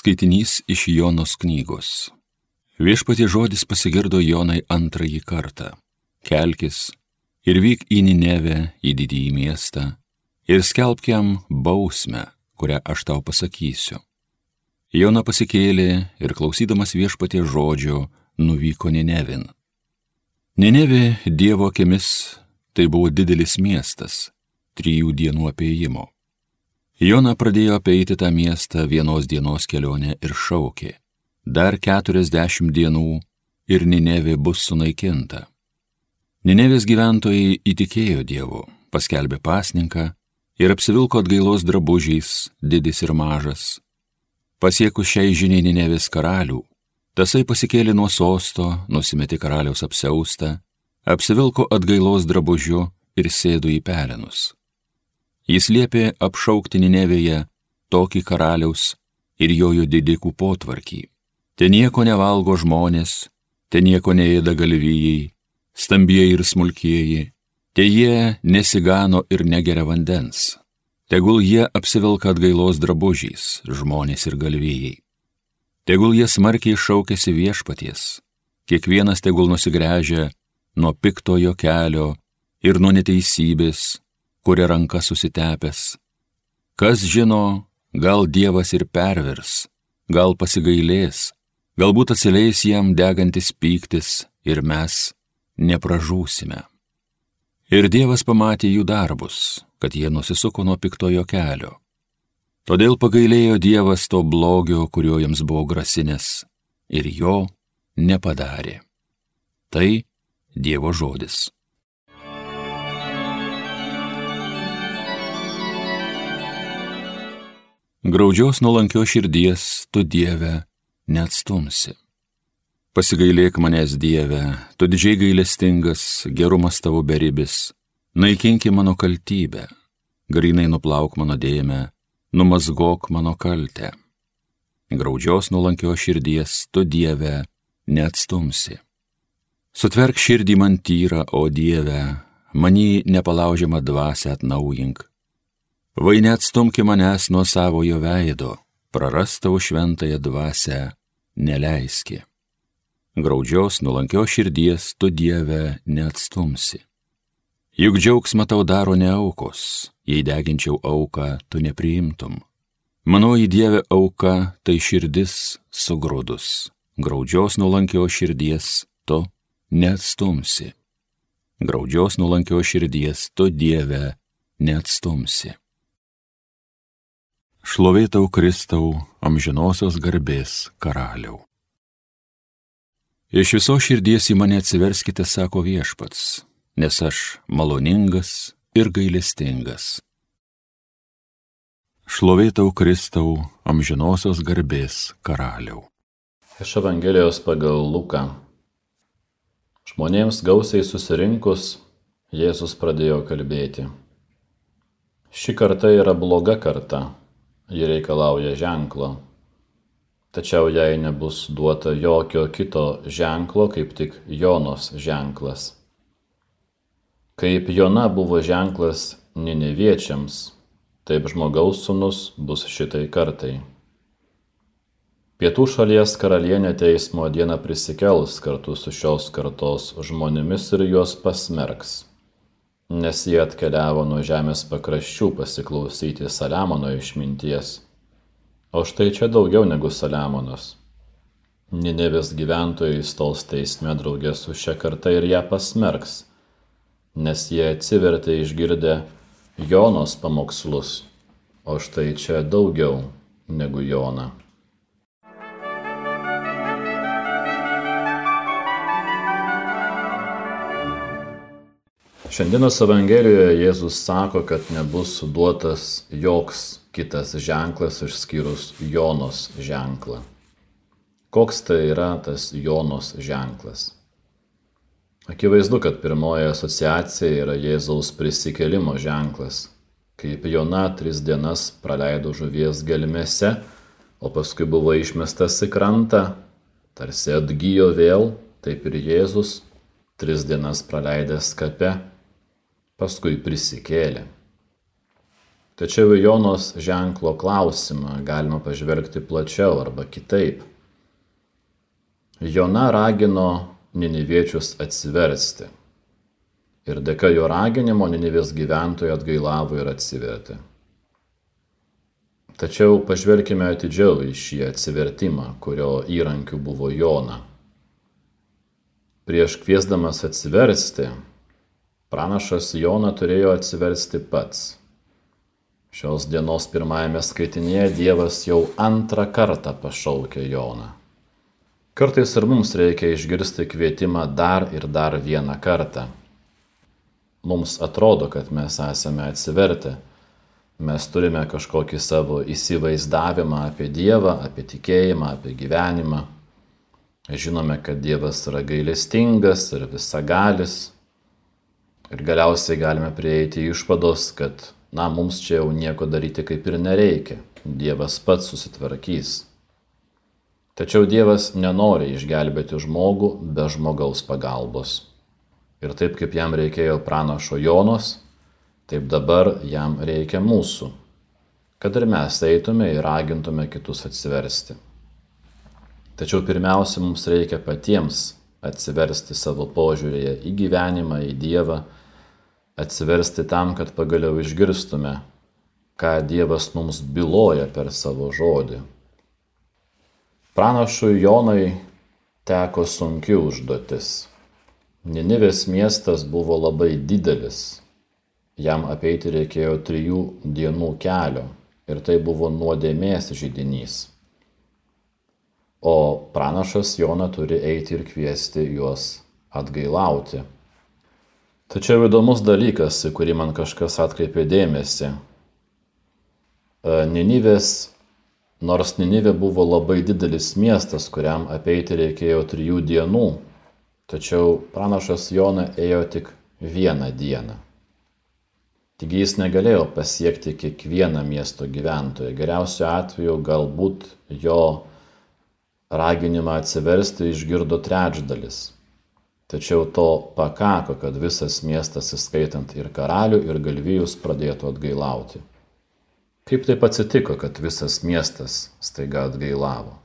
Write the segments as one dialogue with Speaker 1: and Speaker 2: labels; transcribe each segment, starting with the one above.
Speaker 1: Skaitinys iš Jonos knygos. Viešpatie žodis pasigirdo Jonai antrąjį kartą. Kelkis ir vyk į Ninevę, į didįjį miestą, ir skelbk jam bausmę, kurią aš tau pasakysiu. Jona pasikėlė ir klausydamas viešpatie žodžio nuvyko Ninevin. Ninevė Dievo akimis tai buvo didelis miestas, trijų dienų apėjimo. Jona pradėjo apeiti tą miestą vienos dienos kelionę ir šaukė. Dar keturiasdešimt dienų ir Ninevė bus sunaikinta. Ninevės gyventojai įtikėjo Dievu, paskelbė pasninką ir apsivilko atgailos drabužiais, didis ir mažas. Pasiekus šiai žiniai Ninevės karalių, tasai pasikėlė nuo sosto, nusimetė karaliaus apseustą, apsivilko atgailos drabužiu ir sėdo į pelenus. Jis liepė apšaukti Ninevėje tokį karaliaus ir jojo didikų potvarkį. Ten nieko nevalgo žmonės, ten nieko neėda galvijai, stambieji ir smulkieji, te jie nesigano ir negeria vandens. Tegul jie apsivilka atgailos drabužiais, žmonės ir galvijai. Tegul jie smarkiai šaukėsi viešpaties, kiekvienas tegul nusigręžia nuo piktojo kelio ir nuo neteisybės, kuria ranka susitepęs. Kas žino, gal Dievas ir pervers, gal pasigailės, galbūt atsileis jam degantis pyktis ir mes nepražūsime. Ir Dievas pamatė jų darbus, kad jie nusisuko nuo piktojo kelio. Todėl pagailėjo Dievas to blogio, kurio jiems buvo grasinės, ir jo nepadarė. Tai Dievo žodis. Graudžios nuolankio širdies tu Dieve neatstumsi. Pasigailėk manęs Dieve, tu didžiai gailestingas, gerumas tavo beribis, naikinki mano kaltybę, grinai nuplauk mano dėmę, numazgok mano kaltę. Graudžios nuolankio širdies tu Dieve neatstumsi. Sutverk širdį man tyrą, o Dieve, manį nepalaužiamą dvasę atnaujink Vai neatstumki manęs nuo savojo veido, prarastau šventąją dvasę, neleiski. Graudžios, nulankios širdies tu Dieve neatstumsi. Juk džiaugsmą tau daro ne aukos, jei deginčiau auką, tu nepriimtum. Mano į Dievę auka tai širdis sugrūdus, graudžios nulankios širdies tu neatstumsi. Graudžios nulankios širdies tu Dieve neatstumsi. Šlovėtau Kristau, amžinosios garbės karaliau. Iš viso širdies į mane atsiverskite, sako viešpats, nes aš maloningas ir gailestingas. Šlovėtau Kristau, amžinosios garbės karaliau.
Speaker 2: Iš Evangelijos pagal Luką. Žmonėms gausiai susirinkus, Jėzus pradėjo kalbėti. Ši karta yra bloga karta ji reikalauja ženklo. Tačiau jai nebus duota jokio kito ženklo, kaip tik Jonos ženklas. Kaip Jona buvo ženklas Nineviečiams, taip žmogaus sunus bus šitai kartai. Pietų šalies karalienė teismo dieną prisikels kartu su šios kartos žmonėmis ir juos pasmerks nes jie atkeliavo nuo žemės pakraščių pasiklausyti Saliamono išminties. O štai čia daugiau negu Saliamonas. Ninevės gyventojai stols teisme draugė su šia karta ir ją pasmerks, nes jie atsivertė išgirdę Jonos pamokslus, o štai čia daugiau negu Jona. Šiandienos Evangelijoje Jėzus sako, kad nebus duotas joks kitas ženklas išskyrus Jonos ženklą. Koks tai yra tas Jonos ženklas? Akivaizdu, kad pirmoji asociacija yra Jėzaus prisikelimo ženklas, kaip Jona tris dienas praleido žuvies gelmėse, o paskui buvo išmestas į krantą, tarsi atgyjo vėl, taip ir Jėzus tris dienas praleidęs kape paskui prisikėlė. Tačiau į Jonos ženklo klausimą galima pažvelgti plačiau arba kitaip. Jona ragino Niniviečius atsiversti. Ir dėka jo raginimo Ninivės gyventojai atgailavo ir atsivertė. Tačiau pažvelkime atidžiau į šį atsivertimą, kurio įrankiu buvo Jona. Prieš kviesdamas atsiversti, pranašas Jona turėjo atsiversti pats. Šios dienos pirmajame skaitinėje Dievas jau antrą kartą pašaukė Joną. Kartais ir mums reikia išgirsti kvietimą dar ir dar vieną kartą. Mums atrodo, kad mes esame atsivertę Mes turime kažkokį savo įsivaizdavimą apie Dievą, apie tikėjimą, apie gyvenimą. Žinome, kad Dievas yra gailestingas ir visagalis. Ir galiausiai galime prieiti išvados, kad, na, mums čia jau nieko daryti kaip ir nereikia. Dievas pats susitvarkys. Tačiau Dievas nenori išgelbėti žmogų be žmogaus pagalbos. Ir taip kaip jam reikėjo pranašo Jonos, Taip dabar jam reikia mūsų, kad ir mes eitume ir ragintume kitus atsiversti. Tačiau pirmiausia, mums reikia patiems atsiversti savo požiūrėje į gyvenimą, į Dievą, atsiversti tam, kad pagaliau išgirstume, ką Dievas mums byloja per savo žodį. Pranašui Jonai teko sunki užduotis. Ninivės miestas buvo labai didelis, Jam apeiti reikėjo trijų dienų kelio ir tai buvo nuodėmės žydinys. O pranašas Jona turi eiti ir kviesti juos atgailauti. Tačiau įdomus dalykas, į kurį man kažkas atkreipė dėmesį. E, Ninivės, nors Ninivė buvo labai didelis miestas, kuriam apeiti reikėjo trijų dienų, tačiau pranašas Jona ėjo tik vieną dieną. Taigi jis negalėjo pasiekti kiekvieną miesto gyventoją. Geriausiu atveju galbūt jo raginimą atsiversti išgirdo trečdalis. Tačiau to pakako, kad visas miestas, įskaitant ir karalių, ir galvijus, pradėtų atgailauti. Kaip taip atsitiko, kad visas miestas staiga atgailavo?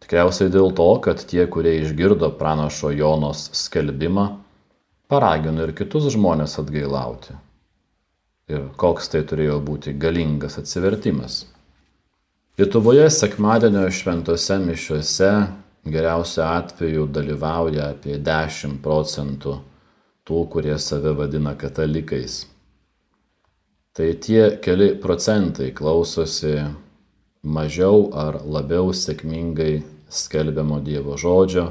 Speaker 2: Tikriausiai dėl to, kad tie, kurie išgirdo pranašo Jonos skelbimą, paragino ir kitus žmonės atgailauti ir koks tai turėjo būti galingas atsivertimas. Lietuvoje sekmadienio šventose mišiuose geriausiu atveju dalyvauja apie 10 procentų tų, kurie save vadina katalikais. Tai tie keli procentai klausosi mažiau ar labiau sėkmingai skelbiamo Dievo žodžio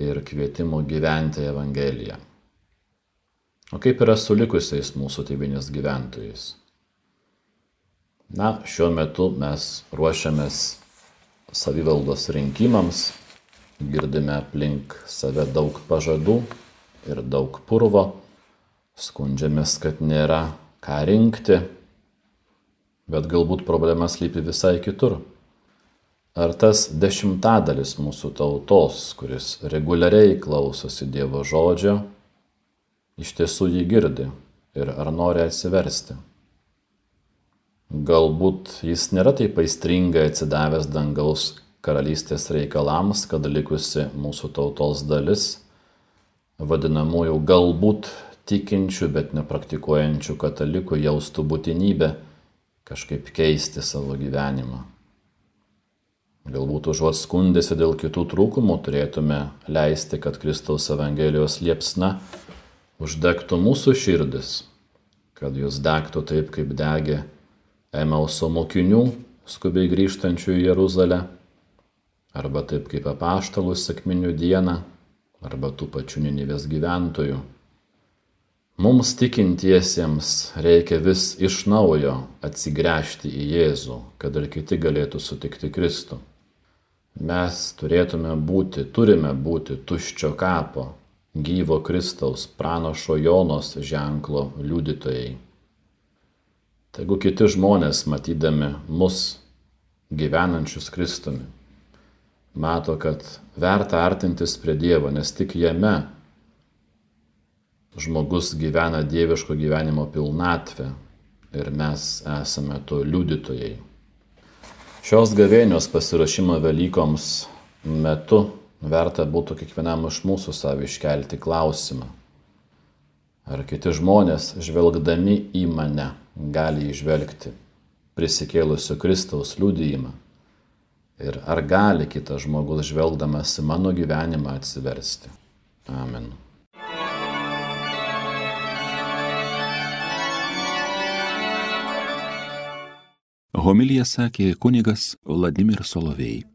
Speaker 2: ir kvietimo gyventi Evangeliją. O kaip yra su likusiais mūsų tėvinės gyventojais? Na, šiuo metu mes ruošiamės savivaldos rinkimams, girdime aplink save daug pažadų ir daug purvo, skundžiamės, kad nėra ką rinkti, bet galbūt problema slypi visai kitur. Ar tas dešimtadalis mūsų tautos, kuris reguliariai klausosi Dievo žodžio, iš tiesų jį girdi ir ar nori atsiversti. Galbūt jis nėra taip aistringai atsidavęs dangaus karalystės reikalams, kad likusi mūsų tautos dalis, vadinamųjų galbūt tikinčių, bet nepraktikuojančių katalikų jaustų būtinybę kažkaip keisti savo gyvenimą. Galbūt užuot skundėsi dėl kitų trūkumų turėtume leisti, kad Kristaus Evangelijos liepsna uždegtų mūsų širdis, kad jūs degtų taip, kaip degė Emauso mokinių, skubiai grįžtančių į Jeruzalę, arba taip kaip apaštalų sėkminių dieną, arba tų pačių Ninivės gyventojų. Mums tikintiesiems reikia vis iš naujo atsigręžti į Jėzų, kad ir kiti galėtų sutikti Kristų. Mes turėtume būti, turime būti tuščio kapo, gyvo Kristaus pranašo Jonos ženklo liudytojai. Tegu kiti žmonės, matydami mus gyvenančius Kristumi, mato, kad verta artintis prie Dievo, nes tik jame žmogus gyvena dieviško gyvenimo pilnatvę ir mes esame to liudytojai. Šios gavėnios pasirašymo Velykoms metu verta būtų kiekvienam iš mūsų savo iškelti klausimą. Ar kiti žmonės, žvelgdami į mane, gali išvelgti prisikėlusio Kristaus liudyjimą? Ir ar gali kitas žmogus, žvelgdamas į mano gyvenimą, atsiversti? Amen.
Speaker 1: Homilija sakė kunigas Vladimir Solovėjai.